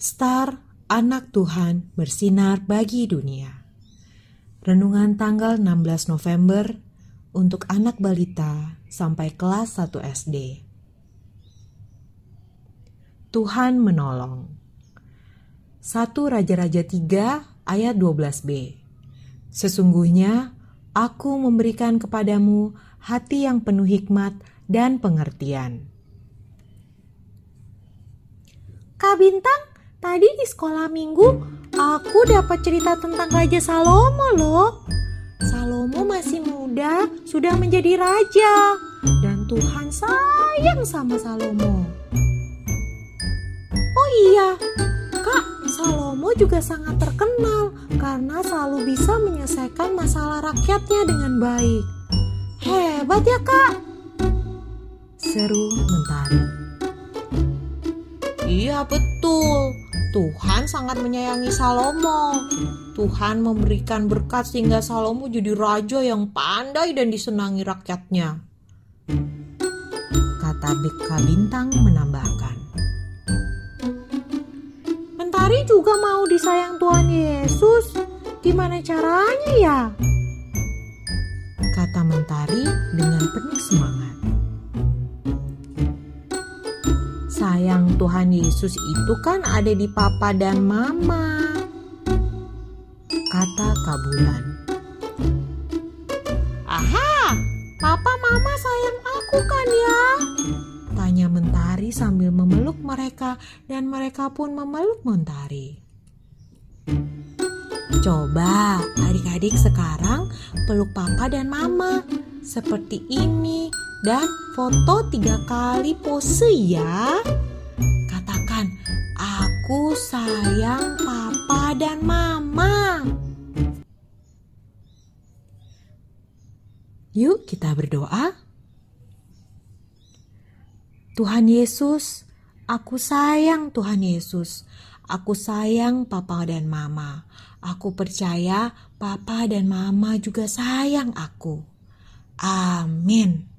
Star Anak Tuhan bersinar bagi dunia. Renungan tanggal 16 November untuk anak balita sampai kelas 1 SD. Tuhan menolong. 1 Raja-Raja 3 ayat 12b. Sesungguhnya aku memberikan kepadamu hati yang penuh hikmat dan pengertian. Kak Bintang, tadi di sekolah minggu aku dapat cerita tentang Raja Salomo loh. Salomo masih muda, sudah menjadi raja. Dan Tuhan sayang sama Salomo. Oh iya, Kak, Salomo juga sangat terkenal karena selalu bisa menyelesaikan masalah rakyatnya dengan baik. Hebat ya, Kak. Seru mentari. Iya betul, Tuhan sangat menyayangi Salomo. Tuhan memberikan berkat sehingga Salomo jadi raja yang pandai dan disenangi rakyatnya. Kata Beka Bintang menambahkan. Mentari juga mau disayang Tuhan Yesus. Gimana caranya ya? Kata Mentari dengan penuh semangat. Sayang Tuhan Yesus itu kan ada di papa dan mama. Kata Kabulan. Aha, papa mama sayang aku kan ya? Tanya Mentari sambil memeluk mereka dan mereka pun memeluk Mentari. Coba adik-adik sekarang peluk papa dan mama seperti ini dan foto tiga kali pose ya. Katakan, aku sayang papa dan mama. Yuk kita berdoa. Tuhan Yesus, aku sayang Tuhan Yesus. Aku sayang papa dan mama. Aku percaya papa dan mama juga sayang aku. Amin.